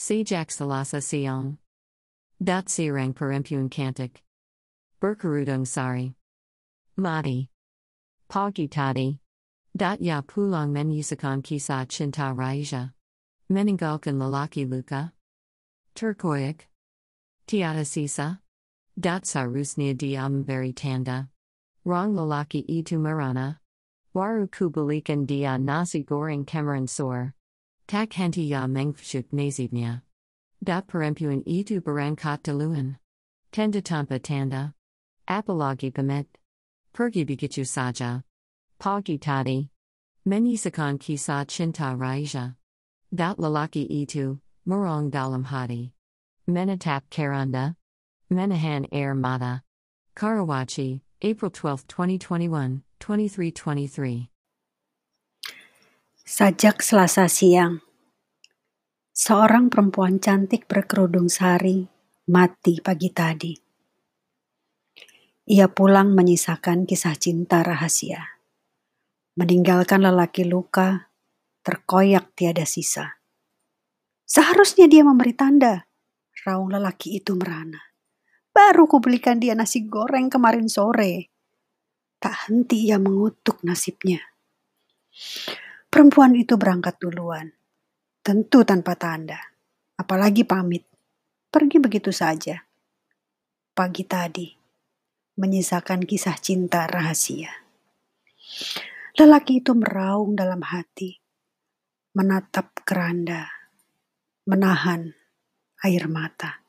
Sejak Salasa Siang. Dat Sirang Perempuan Kantik. Berkerudung Sari. Madi. Pagi Tadi. Dat Ya Pulang Menyusakan Kisah Cinta Raija. Meninggalkan Lalaki Luka. Turkoyak. Tiada Sisa. Dat Sarusnia di Ambari Tanda. Rong Lalaki Itu Marana. Waru Kubalikan dia Nasi Goreng Cameron Sor. Tak henti ya mengfshuk nazibnya. Dat perempuan itu berangkat duluan. Tenda tanpa tanda. Apalagi pamit. Pergi begitu saja. Pagi tadi. Menyisakan kisah cinta raja. Dat lalaki itu, murong dalam hati. Menatap karanda. Menahan air mata. Karawaci, April 12, 2021, 2323. Sajak Selasa siang, seorang perempuan cantik berkerudung sari mati pagi tadi. Ia pulang menyisakan kisah cinta rahasia, meninggalkan lelaki luka, terkoyak tiada sisa. Seharusnya dia memberi tanda, raung lelaki itu merana. Baru kubelikan dia nasi goreng kemarin sore. Tak henti ia mengutuk nasibnya. Perempuan itu berangkat duluan. Tentu tanpa tanda. Apalagi pamit. Pergi begitu saja. Pagi tadi. Menyisakan kisah cinta rahasia. Lelaki itu meraung dalam hati. Menatap keranda. Menahan air mata.